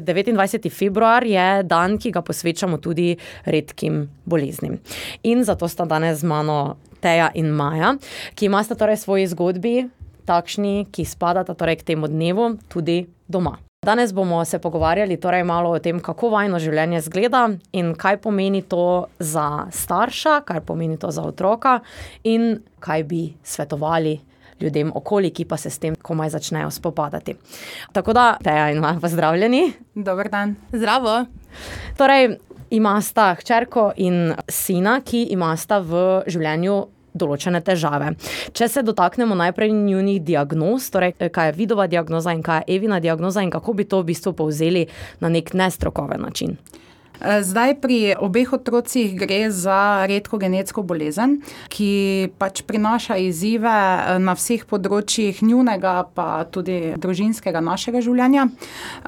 29. februar je dan, ki ga posvečamo tudi redkim boleznim. In zato sta danes z mano Teja in Maja, ki imata torej svoji zgodbi, takšni, ki spadata torej k temu dnevu, tudi doma. Danes bomo se pogovarjali torej malo o tem, kako vajno življenje izgleda in kaj pomeni to za starša, kaj pomeni to za otroka in kaj bi svetovali ljudem okoli, ki pa se s tem komaj začnejo spopadati. Tako da, Teja in Maja, pozdravljeni. Dober dan. Zdravo. Torej, imata hčerko in sina, ki imata v življenju določene težave. Če se dotaknemo najprej njunih diagnoz, torej kaj je vidova diagnoza in kaj je Evina diagnoza in kako bi to v bistvu povzeli na nek nestrokoven način. Zdaj pri obeh otrocih gre za redko genetsko bolezen, ki pač prinaša izzive eh, na vseh področjih njunega, pa tudi družinskega našega življenja.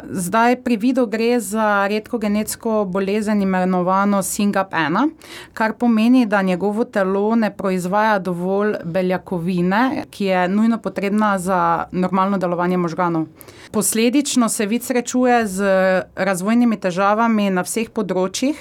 Zdaj pri vidu gre za redko genetsko bolezen imenovano SINGAP1, kar pomeni, da njegovo telo ne proizvaja dovolj beljakovine, ki je nujno potrebna za normalno delovanje možganov. Posledično se vid srečuje z razvojnimi težavami na vseh področjih.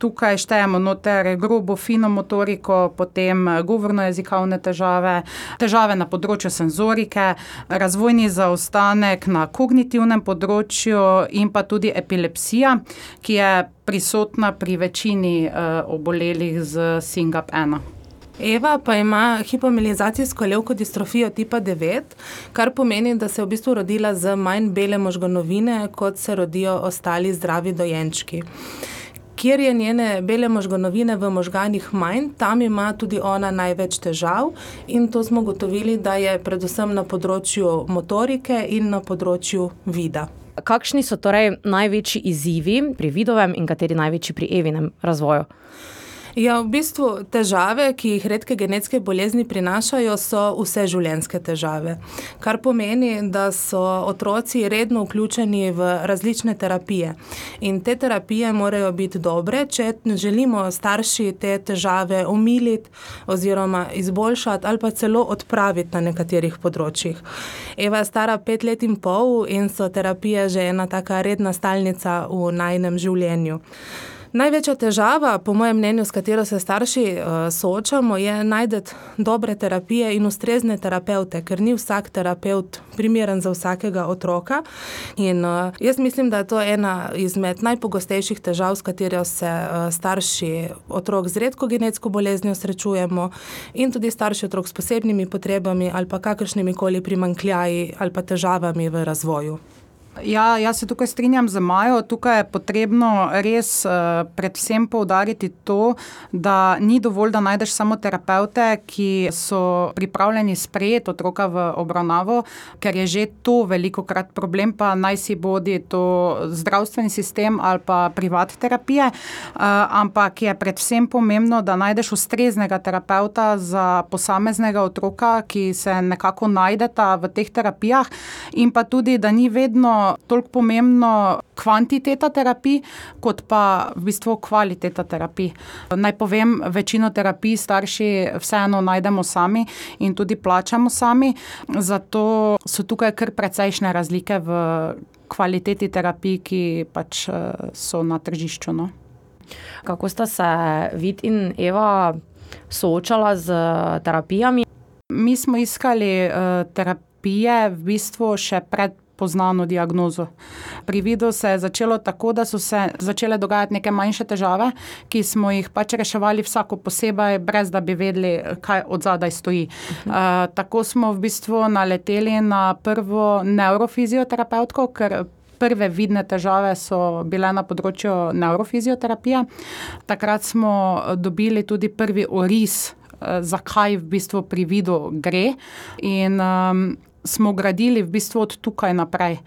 Tukaj štejemo noter grobo, fino motoriko, potem govorno-jezikovne težave, težave na področju senzorike, razvojni zaostanek na kognitivnem področju in pa tudi epilepsija, ki je prisotna pri večini uh, obolelih z SINGAP-1. Eva pa ima hipomilizacijsko levkodistrofijo tipa 9, kar pomeni, da se je v bistvu rodila z manj bele možganovine, kot se rodijo ostali zdravi dojenčki. Kjer je njene bele možganovine v možganjih manj, tam ima tudi ona največ težav, in to smo gotovili, da je predvsem na področju motorike in na področju vida. Kakšni so torej največji izzivi pri vidovem in kateri največji pri Evinem razvoju? Ja, v bistvu težave, ki jih redke genetske bolezni prinašajo, so vse življenjske težave. Kar pomeni, da so otroci redno vključeni v različne terapije. In te terapije morajo biti dobre, če želimo starši te težave umiliti oziroma izboljšati ali pa celo odpraviti na nekaterih področjih. Eva je stara pet let in pol in so terapije že ena taka redna stalnica v najnem življenju. Največja težava, po mojem mnenju, s katero se starši uh, soočamo, je najti dobre terapije in ustrezne terapeute, ker ni vsak terapeut primeren za vsakega otroka. In, uh, jaz mislim, da je to ena izmed najpogostejših težav, s katero se uh, starši otrok z redko genetsko boleznijo srečujemo, in tudi starši otrok s posebnimi potrebami ali pa kakršnimi koli primankljaji ali pa težavami v razvoju. Ja, jaz se tukaj strinjam z Majo. Tukaj je potrebno res uh, predvsem poudariti to, da ni dovolj, da najdeš samo terapeute, ki so pripravljeni sprejeti otroka v obravnavo, ker je že to veliko krat problem, pa naj si bodi to zdravstveni sistem ali pa privat terapije. Uh, ampak je predvsem pomembno, da najdeš ustreznega terapeuta za posameznega otroka, ki se nekako najdeta v teh terapijah, in pa tudi, da ni vedno toliko pomembno kvantiteta terapij, kot pa v bistvu kvaliteta terapij. Naj povem, večino terapij starši vseeno najdemo sami in tudi plačamo sami, zato so tukaj kar precejšnje razlike v kvaliteti terapij, ki pač so na tržišču. No. Kako sta se Vid in Eva soočala z terapijami? Mi smo iskali uh, terapije v bistvu še pred poznano diagnozo. Pri vidu se je začelo tako, da so se začele dogajati neke manjše težave, ki smo jih pač reševali vsako posebej, brez da bi vedeli, kaj od zadaj stoji. Uh, tako smo v bistvu naleteli na prvo neurofizioterapevtko, ker. Prve vidne težave so bile na področju neurofizioterapije. Takrat smo dobili tudi prvi oris, zakaj v bistvu pri vidu gre. In um, smo gradili v bistvu od tukaj naprej.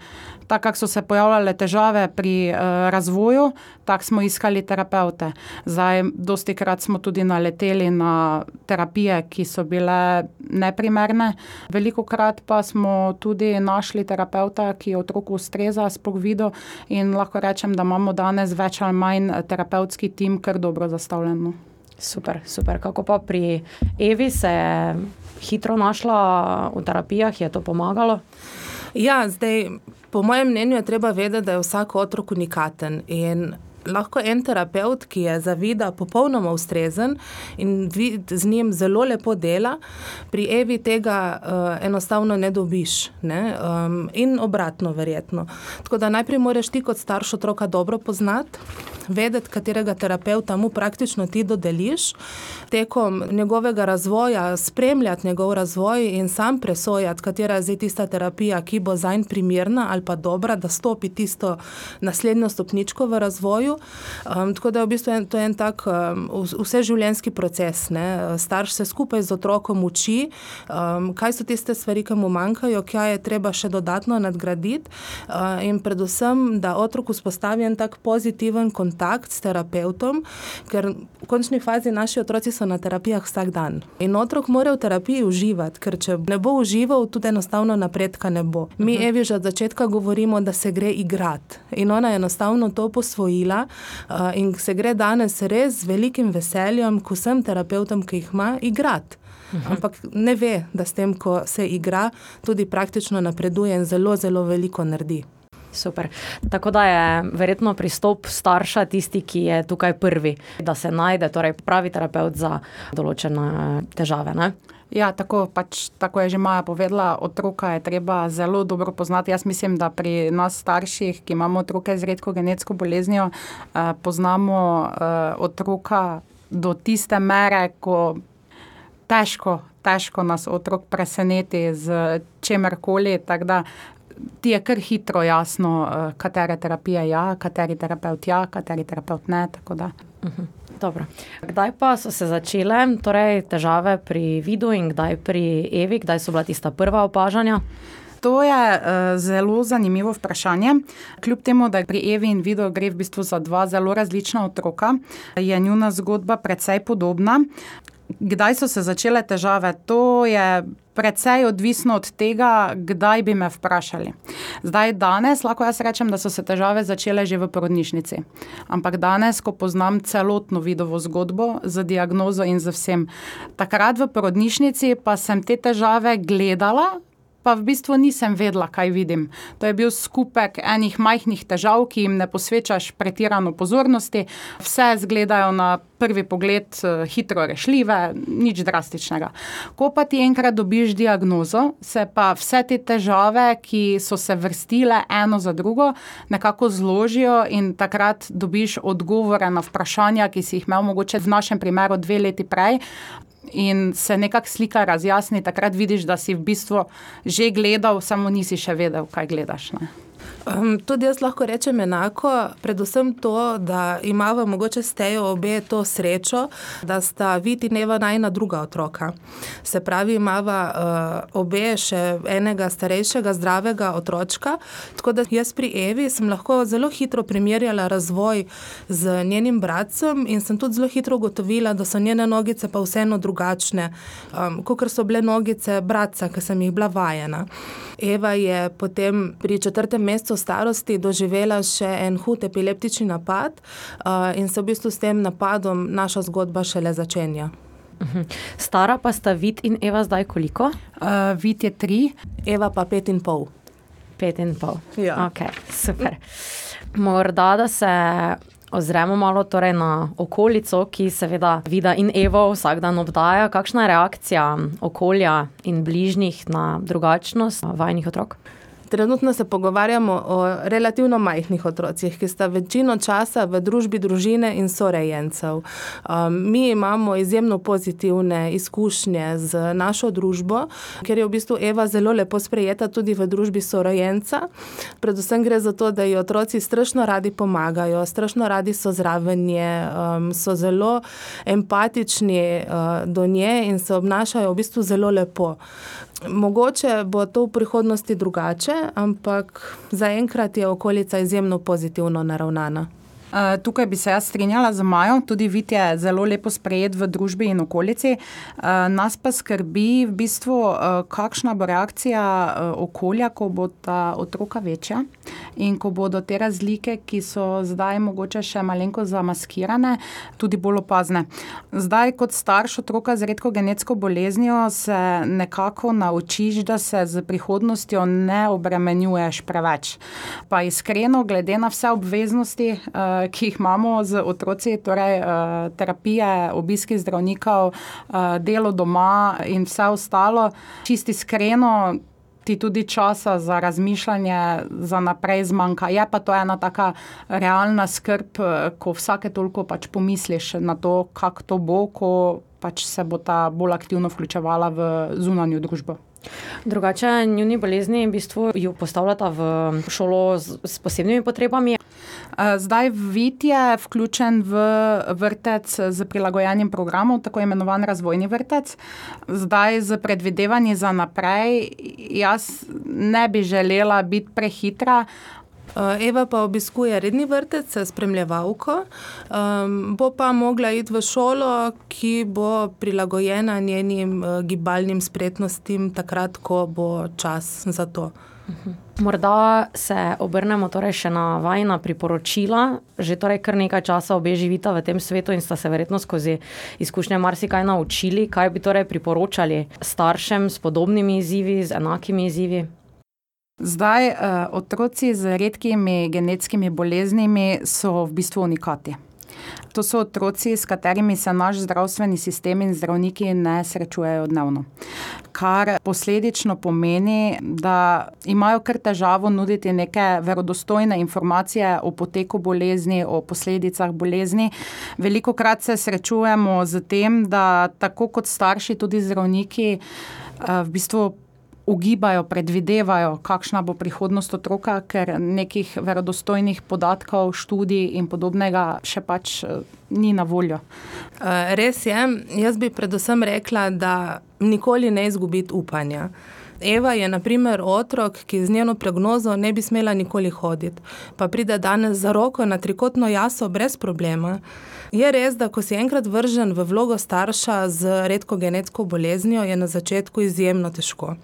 Tako so se pojavljale težave pri uh, razvoju, tako smo iskali terapeute. Zdaj, dosti krat smo tudi naleteli na terapije, ki so bile neprimerne, veliko krat pa smo tudi našli terapeuta, ki otroku ustreza, sploh videl. In lahko rečem, da imamo danes več ali manj terapevtski tim, kar dobro zastavljeno. Super, super. Kako pa pri Evi se je hitro našla v terapijah, je to pomagalo? Ja, zdaj Po mojem mnenju je treba vedeti, da je vsak otrok unikaten in lahko en terapeut, ki je za vida popolnoma ustrezen in z njim zelo lepo dela, pri Evi tega uh, enostavno ne dobiš. Ne? Um, in obratno, verjetno. Tako da najprej moraš ti kot starš otroka dobro poznati. Vedeti, katerega terapeuta mu praktično ti dodeliš, tekom njegovega razvoja, spremljati njegov razvoj in sam presojati, katera je zdaj tista terapija, ki bo za njega primerna ali pa dobra, da stopi tisto naslednjo stopničko v razvoju. Um, tako da je v bistvu en, to en tak um, vseživljenjski proces. Ne? Starš se skupaj z otrokom uči, um, kaj so tiste stvari, ki mu manjkajo, kaj je treba še dodatno nadgraditi, uh, in predvsem, da otrok vzpostavi en tak pozitiven kontakt s terapeutom, ker v končni fazi naši otroci so na terapijah vsak dan. In otrok mora v terapiji uživati, ker če ne bo užival, tudi enostavno napredka ne bo. Mi, Evi, že od začetka govorimo, da se gre igrati. In ona je enostavno to posvojila uh, in se gre danes res z velikim veseljem k vsem terapeutom, ki jih ima, igrati. Uhum. Ampak ne ve, da s tem, ko se igra, tudi praktično napreduje in zelo, zelo veliko naredi. Super. Tako da je verjetno pristop starša tisti, ki je tukaj prvi, da se najde torej pravi terapeut za določene težave. Ne? Ja, tako, pač, tako je že Maja povedala, otroka je treba zelo dobro poznati. Jaz mislim, da pri nas starših, ki imamo otroke z redko genetsko boleznijo, eh, poznamo eh, otroka do tiste mere, ko težko, težko nas otrok preseneti z čemerkoli. Ti je kar hitro jasno, uh, katere terapije ja, kateri terapeut ja, kateri terapeut ne. Mhm. Kdaj pa so se začele torej, težave pri vidu in kdaj pri Evi, kdaj so bila tista prva opažanja? To je uh, zelo zanimivo vprašanje. Kljub temu, da je pri Evi in vidu gre v bistvu za dva zelo različna otroka, je njuna zgodba precej podobna. Kdaj so se začele težave? To je precej odvisno od tega, kdaj bi me vprašali. Zdaj, danes lahko jaz rečem, da so se težave začele že v porodnišnici. Ampak danes, ko poznam celotno vidovo zgodbo z diagnozo in z vsem, takrat v porodnišnici pa sem te težave gledala pa v bistvu nisem vedela, kaj vidim. To je bil skupek enih majhnih težav, ki jim ne posvečaš pretirano pozornosti, vse izgledajo na prvi pogled eh, hitro rešljive, nič drastičnega. Ko pa ti enkrat dobiš diagnozo, se pa vse te težave, ki so se vrstile eno za drugo, nekako zložijo in takrat dobiš odgovore na vprašanja, ki si jih imel mogoče v našem primeru dve leti prej, in se nekako slika razjasni, takrat vidiš, da si v bistvu že gledal, samo nisi še vedel, kaj gledaš. Ne? Um, tudi jaz lahko rečem enako, predvsem to, da imamo mogoče stejo obe to srečo, da sta vidi neva najna druga otroka. Se pravi, imamo uh, obe še enega starejšega, zdravega otročka. Tako da jaz pri Evi sem lahko zelo hitro primerjala razvoj z njenim bratcem in sem tudi zelo hitro ugotovila, da so njene nogice pa vseeno drugačne, um, kot so bile nogice bratca, ki sem jih bila vajena. Eva je potem pri četrtem mesecu starosti doživela še en hud epileptični napad, uh, in se v bistvu s tem napadom naša zgodba šele začenja. Mhm. Stara pa sta Vid in Eva zdaj koliko? Uh, vid je tri, Eva pa pet in pol. Pet in pol. Ja. Okay, super. Morda da se ozremo malo torej na okolico, ki seveda Vida in Evo vsak dan obdaja. Kakšna je reakcija okolja in bližnjih na drugačnost vajnih otrok? Trenutno se pogovarjamo o relativno majhnih otrocih, ki sta večino časa v družbi družine in sorejencev. Um, mi imamo izjemno pozitivne izkušnje z našo družbo, ker je v bistvu Eva zelo lepo sprejeta tudi v družbi sorejenca. Predvsem gre za to, da ji otroci strašno radi pomagajo, strašno radi so zraven nje, um, so zelo empatični uh, do nje in se obnašajo v bistvu zelo lepo. Mogoče bo to v prihodnosti drugače, ampak zaenkrat je okolica izjemno pozitivno naravnana. Uh, tukaj bi se jaz strinjala z Majo, tudi vid je zelo lepo sprejet v družbi in okolici. Uh, nas pa skrbi v bistvu, uh, kakšna bo reakcija okolja, ko bo ta otroka večja in ko bodo te razlike, ki so zdaj mogoče še malenko zamaskirane, tudi bolj opazne. Zdaj, kot starš otroka z redko genetsko boleznijo, se nekako naučiš, da se z prihodnostjo ne obremenjuješ preveč. Pa iskreno, glede na vse obveznosti, ki jih imamo z otroci, torej uh, terapije, obiski zdravnikov, uh, delo doma in vse ostalo, čisti iskreno ti tudi časa za razmišljanje za naprej zmanjka. Je pa to ena taka realna skrb, eh, ko vsake toliko pač pomisliš na to, kako to bo, ko pač se bo ta bolj aktivno vključevala v zunanjo družbo. Drugače, njuni bolezni v bistvu jo postavljata v šolo z, s posebnimi potrebami. Eh, zdaj vid je vključen v vrtec z prilagojenim programom, tako imenovan razvojni vrtec. Zdaj z predvidevanji za naprej, jaz ne bi želela biti prehitra. Eh, Eva pa obiskuje redni vrtec s spremljevalko, um, bo pa mogla iti v šolo, ki bo prilagojena njenim uh, gibalnim spretnostim, takrat, ko bo čas za to. Morda se obrnemo torej še na vajna priporočila. Že torej kar nekaj časa obe živita v tem svetu in sta se verjetno skozi izkušnje marsikaj naučili. Kaj bi torej priporočali staršem s podobnimi izzivi, z enakimi izzivi? Zdaj, uh, otroci z redkimi genetskimi boleznimi so v bistvu unikati. To so otroci, s katerimi se naš zdravstveni sistem in zdravniki ne srečujejo dnevno. Kar posledično pomeni, da imajo kar težavo nuditi neke verodostojne informacije o poteku bolezni, o posledicah bolezni. Veliko krat se srečujemo z tem, da tako kot starši, tudi zdravniki v bistvu ugibajo, predvidevajo, kakšna bo prihodnost otroka, ker nekih verodostojnih podatkov, študij in podobnega še pač eh, ni na voljo. Eh, res je, jaz bi predvsem rekla, da nikoli ne izgubiti upanja. Eva je, na primer, otrok, ki z njeno prognozo ne bi smela nikoli hoditi, pa pride danes za roko na trikotno jaso brez problema. Je res, da ko si enkrat vržen v vlogo starša z redko genetsko boleznijo, je na začetku izjemno težko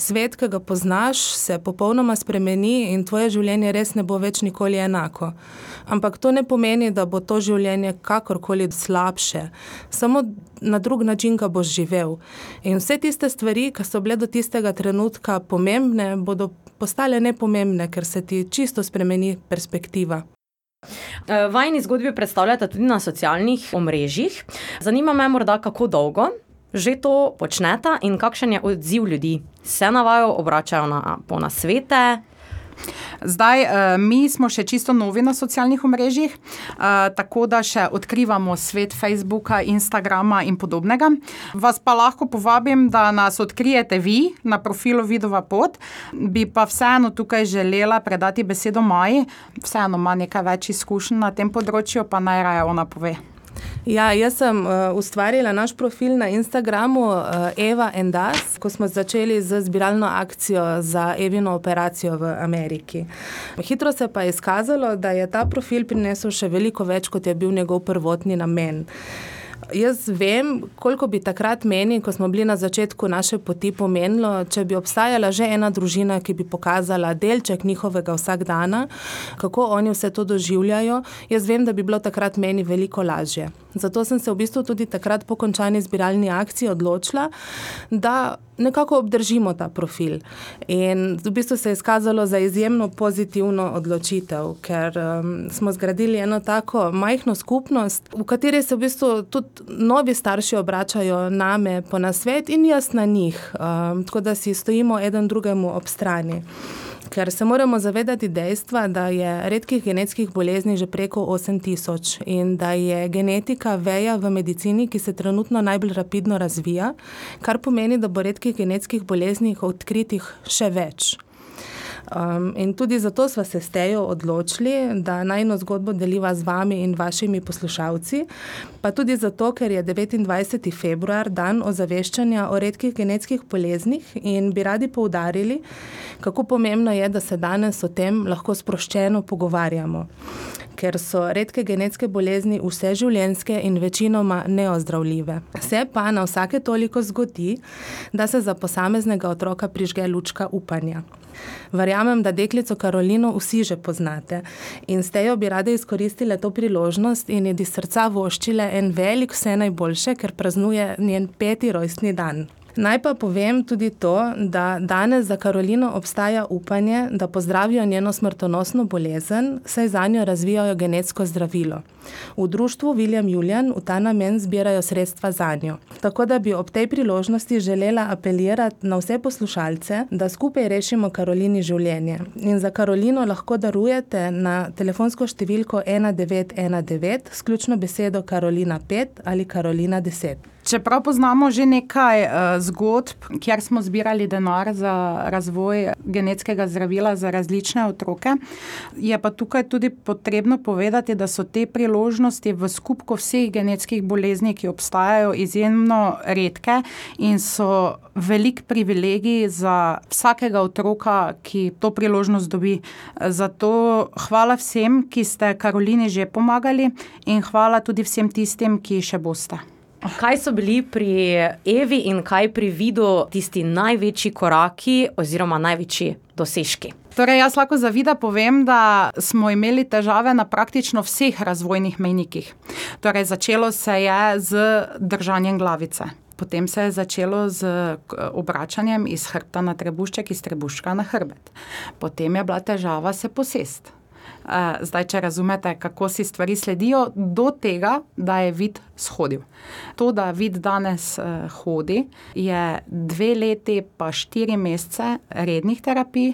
svet, ki ga poznaš, se popolnoma spremeni in tvoje življenje res ne bo več nikoli enako. Ampak to ne pomeni, da bo to življenje kakorkoli slabše, samo na drug način ga boš živel. In vse tiste stvari, ki so bile do tistega trenutka pomembne, bodo postale nepomembne, ker se ti čisto spremeni perspektiva. Eh, vajni zgodbi predstavljate tudi na socialnih omrežjih. Zanima me morda, kako dolgo že to počnete in kakšen je odziv ljudi? Se navajo, obračajo na nasvete. Zdaj, eh, mi smo še čisto novi na socialnih omrežjih, eh, tako da še odkrivamo svet Facebooka, Instagrama in podobnega. Vas pa lahko povabim, da nas odkrijete vi na profilu Vidova pot. Bi pa vseeno tukaj želela predati besedo Maji, vseeno ima nekaj več izkušenj na tem področju, pa naj raje ona pove. Ja, jaz sem uh, ustvarila naš profil na Instagramu uh, Eva and Us, ko smo začeli z zbiralno akcijo za Evino operacijo v Ameriki. Hitro se pa je izkazalo, da je ta profil prinesel še veliko več, kot je bil njegov prvotni namen. Jaz vem, koliko bi takrat meni, ko smo bili na začetku naše poti, pomenilo, če bi obstajala že ena družina, ki bi pokazala delček njihovega vsakdana, kako oni vse to doživljajo. Jaz vem, da bi bilo takrat meni veliko lažje. Zato sem se v bistvu tudi takrat po končani zbiralni akciji odločila, da nekako obdržimo ta profil. In v bistvu se je izkazalo za izjemno pozitivno odločitev, ker um, smo zgradili eno tako majhno skupnost, v kateri se v bistvu tudi novi starši obračajo name po nasvet in jaz na njih, um, tako da si stojimo eden drugemu ob strani. Ker se moramo zavedati dejstva, da je redkih genetskih bolezni že preko 8000 in da je genetika veja v medicini, ki se trenutno najbolj rapidno razvija, kar pomeni, da bo redkih genetskih bolezni odkritih še več. Um, in tudi zato smo se s tejo odločili, da najno zgodbo deliva z vami in vašimi poslušalci, pa tudi zato, ker je 29. februar dan ozaveščanja o redkih genetskih boleznih in bi radi poudarili, kako pomembno je, da se danes o tem lahko sproščeno pogovarjamo. Ker so redke genetske bolezni vseživljenjske in večinoma neozdravljive. Se pa na vsake toliko zgodi, da se za posameznega otroka prižge lučka upanja. Verjamem, da deklico Karolino vsi že poznate in ste jo bi rade izkoristile to priložnost in ji iz srca voščile en velik vse najboljše, ker praznuje njen peti rojstni dan. Naj pa povem tudi to, da danes za Karolino obstaja upanje, da pozdravijo njeno smrtonosno bolezen, saj za njo razvijajo genetsko zdravilo. V društvu William Julian v ta namen zbirajo sredstva za njo. Tako da bi ob tej priložnosti želela apelirati na vse poslušalce, da skupaj rešimo Karolini življenje. In za Karolino lahko darujete na telefonsko številko 1919 s ključno besedo Karolina 5 ali Karolina 10. Čeprav poznamo že nekaj uh, zgodb, kjer smo zbirali denar za razvoj genetskega zdravila za različne otroke, je pa tukaj tudi potrebno povedati, da so te priložnosti v skupku vseh genetskih bolezni, ki obstajajo, izjemno redke in so velik privilegij za vsakega otroka, ki to priložnost dobi. Zato hvala vsem, ki ste Karolini že pomagali, in hvala tudi vsem tistim, ki še boste. Kaj so bili pri Evi in kaj pri vidu tisti največji koraki oziroma največji dosežki? Torej, jaz lahko za vida povem, da smo imeli težave na praktično vseh razvojnih mejnikih. Torej, začelo se je z držanjem glavice. Potem se je začelo z obračanjem iz hrbta na trebušček, iz trebuščka na hrbet. Potem je bila težava se posest. Zdaj, če razumete, kako si stvari sledijo, do tega, da je vid shodil. To, da vid danes hodi, je dve leti, pa štiri mesece rednih terapij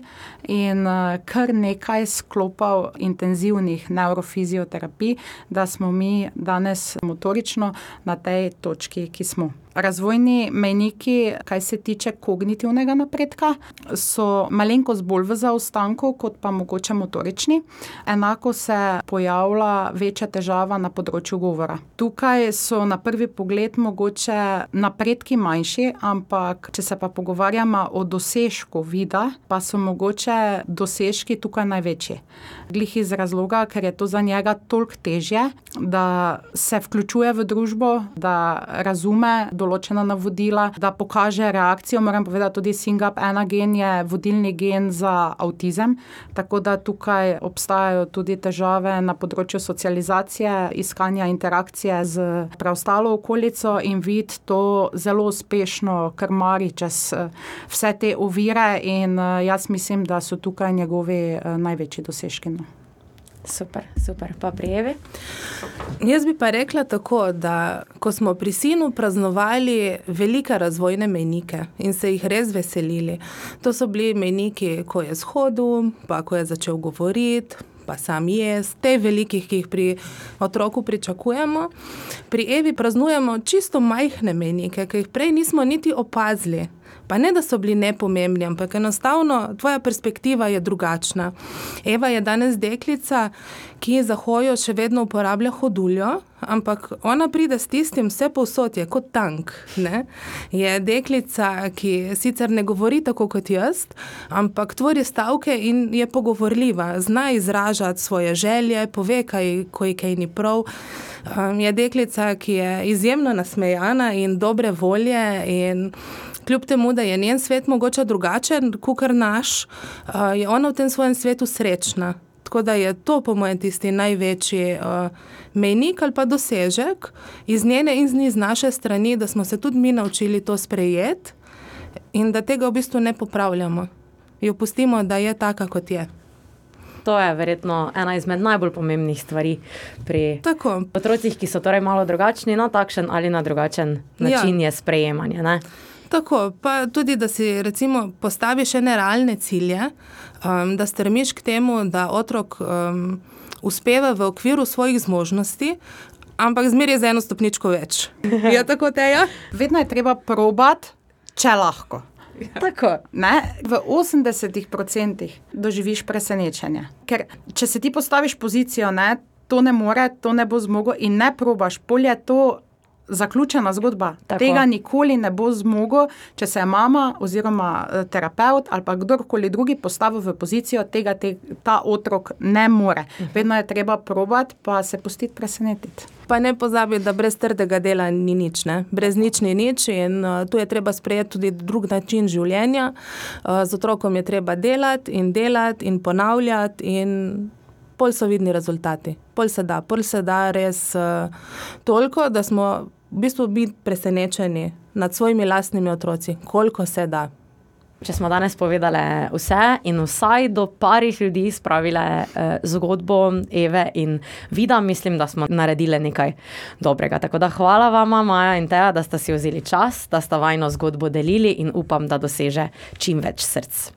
in kar nekaj sklopov intenzivnih neurofizioterapij, da smo mi danes motorično na tej točki, ki smo. Razvojni mejniki, kar se tiče kognitivnega napredka, so malenkost bolj v zaostanku kot pa mogoče motorični. Enako se pojavlja večja težava na področju govora. Tukaj so na prvi pogled mogoče napredki manjši, ampak če se pa pogovarjamo o dosežku vida, pa so mogoče dosežki tukaj največji. Glih iz razloga, ker je to za njega toliko težje, da se vključuje v družbo, da razume določena navodila, da pokaže reakcijo. Moram povedati, tudi SYNGAP1 gen je vodilni gen za avtizem, tako da tukaj obstajajo tudi težave na področju socializacije, iskanja interakcije z preostalo okolico in vid to zelo uspešno krmari čez vse te ovire in jaz mislim, da so tukaj njegovi največji dosežki, no. Super, super. Pa pri Evi? Jaz bi pa rekla tako, da ko smo pri sinu praznovali velike razvojne mejnike in se jih res veselili, to so bili mejniki, ko je shodil, pa ko je začel govoriti, pa sam jesti, te velikih, ki jih pri otroku pričakujemo. Pri Evi praznujemo čisto majhne mejnike, ki jih prej nismo niti opazili. Pa ne, da so bili nepomembni, ampak enostavno tvoja perspektiva je drugačna. Eva je danes deklica, ki za hojo še vedno uporablja hoduljo, ampak ona pride s tistim vse povsod, je kot tank. Ne? Je deklica, ki sicer ne govori tako kot jaz, ampak tvori stavke in je pogovorljiva, zna izražati svoje želje, pove, kaj, ko je kaj ni prav. Um, je deklica, ki je izjemno nasmejana in dobre volje in kljub temu, da je njen svet mogoče drugačen, kot naš, je ona v tem svojem svetu srečna. Tako da je to, po mojem, tisti največji uh, mejnik ali pa dosežek iz njene in z naše strani, da smo se tudi mi naučili to sprejeti in da tega v bistvu ne popravljamo. Jo pustimo, da je taka, kot je. To je verjetno ena izmed najbolj pomembnih stvari pri Tako. otrocih, ki so torej malo drugačni na takšen ali na drugačen način ja. je sprejemanje. Ne? Tako, pa tudi, da si recimo postaviš ene realne cilje, um, da stremiš k temu, da otrok um, uspeva v okviru svojih zmožnosti, ampak zmeraj za eno stopničko več. Je tako, Teja? Vedno je treba probati, če lahko. Tako. Ne? V 80% doživiš presenečenje. Ker če se ti postaviš pozicijo, ne, to ne more, to ne bo zmogel, in ne probaš, polje to zaključena zgodba. Tako. Tega nikoli ne bo zmogel, če se je mama oziroma eh, terapeut ali pa kdorkoli drugi postavil v pozicijo, tega te, ta otrok ne more. Vedno je treba probati, pa se pustiti presenetiti. Pa ne pozabi, da brez trdega dela ni nič, ne? brez nič ni nič in uh, tu je treba sprejeti tudi drug način življenja. Uh, z otrokom je treba delati in delati in ponavljati in pol so vidni rezultati. Pol se da, pol se da res uh, toliko, da smo v bistvu bili presenečeni nad svojimi lastnimi otroci, koliko se da. Če smo danes povedali vse in vsaj do parih ljudi spravile eh, zgodbo Eve in Vida, mislim, da smo naredili nekaj dobrega. Tako da hvala vama, Maja in Teja, da ste si vzeli čas, da ste vajno zgodbo delili in upam, da doseže čim več src.